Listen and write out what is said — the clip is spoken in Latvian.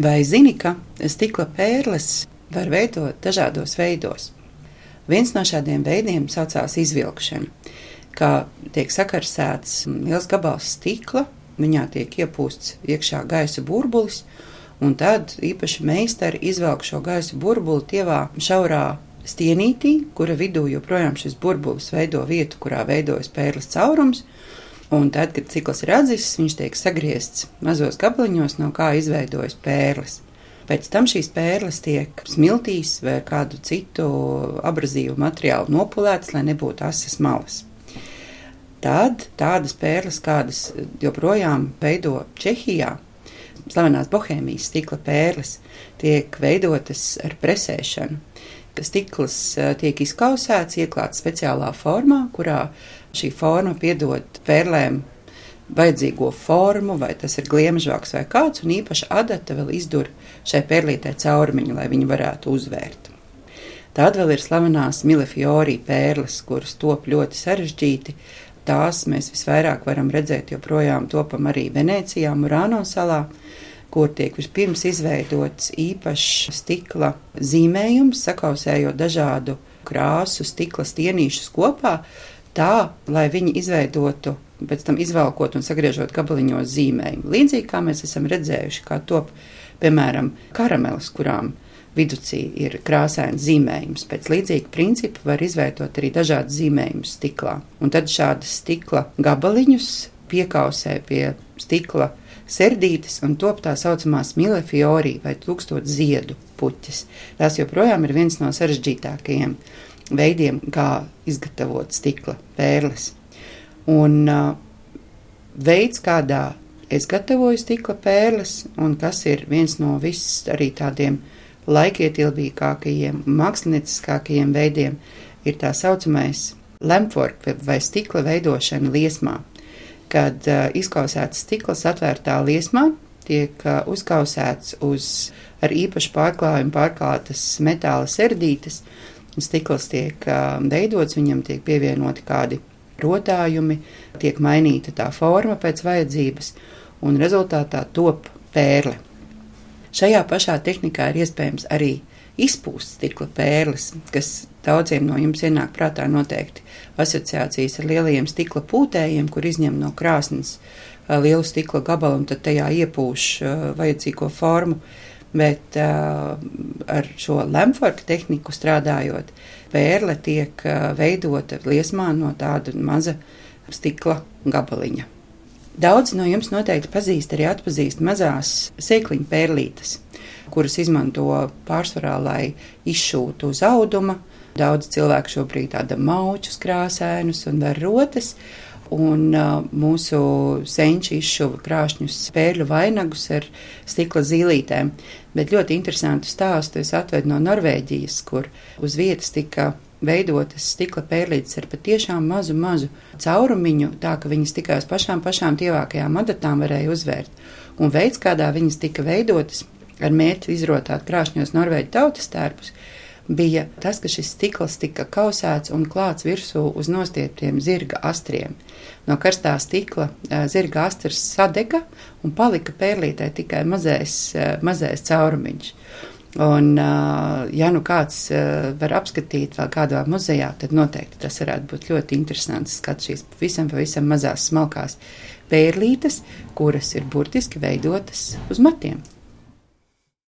Vai zini, ka stikla pērles var veidot dažādos veidos? Viens no šādiem veidiem saucās izvilkšana, kā tiek sakarsēts liels gabals stikla, viņā tiek iepūsts iekšā gaisa burbulis, un tad īpaši meistari izvelk šo gaisa burbuli tievā šaurā stienītī, kura vidū joprojām šis burbulis veido vietu, kurā veidojas pērles caurums, Un tad, kad cikls ir atzīts, viņš tiek sagriezts mazos gabaliņos, no kā izveidojas pērles. Pēc tam šīs pērles tiek smiltīs vai kādu citu abrazīvu materiālu nopulētas, lai nebūtu asas malas. Tad tādas pērles, kādas joprojām veido Čehijā, slavenās bohēmijas stikla pērles, tiek veidotas ar presēšanu. Stikls eh, tiek izkausēts, ieklāts speciālā formā, kurā Šī forma piedod pērlēm vajadzīgo formu, vai tas ir gliemežvāks vai kāds, un īpaši adata vēl izdur šai pērlītē caurumiņu, lai viņi varētu uzvērt. Tad vēl ir slavenās milefiori pērles, kuras top ļoti sarežģīti. Tās mēs visvairāk varam redzēt joprojām topam arī Venecijā, Murāno salā, kur tiek vispirms izveidots īpašs stikla zīmējums, sakausējot dažādu krāsu stikla stienīšus kopā, tā, lai viņi izveidotu, pēc tam izvelkot un sagriežot gabaliņos zīmējumu. Līdzīgi kā mēs esam redzējuši, kā top, piemēram, karamelis, kurām viducī ir krāsains zīmējums. Pēc līdzīga principa var izveidot arī dažādas zīmējumus stiklā. Un tad šādas stikla gabaliņus piekausē pie stikla serdītes un top tā saucamās milefiori vai tūkstoš ziedu puķis. Tās joprojām ir viens no sarežģītākajiem veidiem, kā izgatavot stikla pērles. Un uh, veids, kādā es gatavoju stikla pērles, un kas ir viens no viss arī tādiem laikietilpīgākajiem, mākslinieckākajiem veidiem, ir tā saucamais lemfork vai stikla veidošana liesmā. Kad uh, izkausēts stikls atvērtā liesmā, tiek uh, uzkausēts uz ar īpašu pārklājumu pārklātas metāla serdītes, stikls tiek veidots, viņam tiek pievienoti kādi rotājumi, tiek mainīta tā forma pēc vajadzības, un rezultātā top pērle. Šajā pašā tehnikā ir iespējams arī izpūst stikla pērles, kas daudziem no jums ienāk prātā noteikti asociācijas ar lielajiem stikla pūtējiem, kur izņem no krāsnes lielu stikla gabalu un tad tajā iepūš vajadzīgo formu bet uh, ar šo lemforka tehniku strādājot, pērle tiek veidota liesmā no tāda maza stikla gabaliņa. Daudz no jums noteikti pazīst arī atpazīst mazās sēkliņu pērlītes, kuras izmanto pārsvarā, lai izšūtu uz auduma. Daudz cilvēku šobrīd tāda maučus krāsēnus un var rotas, un uh, mūsu senči izšuva krāšņus spēļu vainagus ar stikla zīlītēm. Bet ļoti interesantu stāstu es atvedu no Norvēģijas, kur uz vietas tika veidotas stikla pērlītes ar patiešām mazu, mazu caurumiņu, tā ka viņas tikai uz pašām, pašām tievākajām adatām varēja uzvērt. Un veids, kādā viņas tika veidotas, ar mērķi izrotāt krāšņos norvēģu tautas tērpus, bija tas, ka šis stikls tika kausēts un klāts virsū uz nostieptiem zirga astriem. No karstā stikla zirga astars sadega un palika pērlītē tikai mazais, mazais caurumiņš. Un, ja nu kāds var apskatīt vēl kādā muzejā, tad noteikti tas varētu būt ļoti interesants skats šīs pavisam, pavisam mazās smalkās pērlītes, kuras ir burtiski veidotas uz matiem.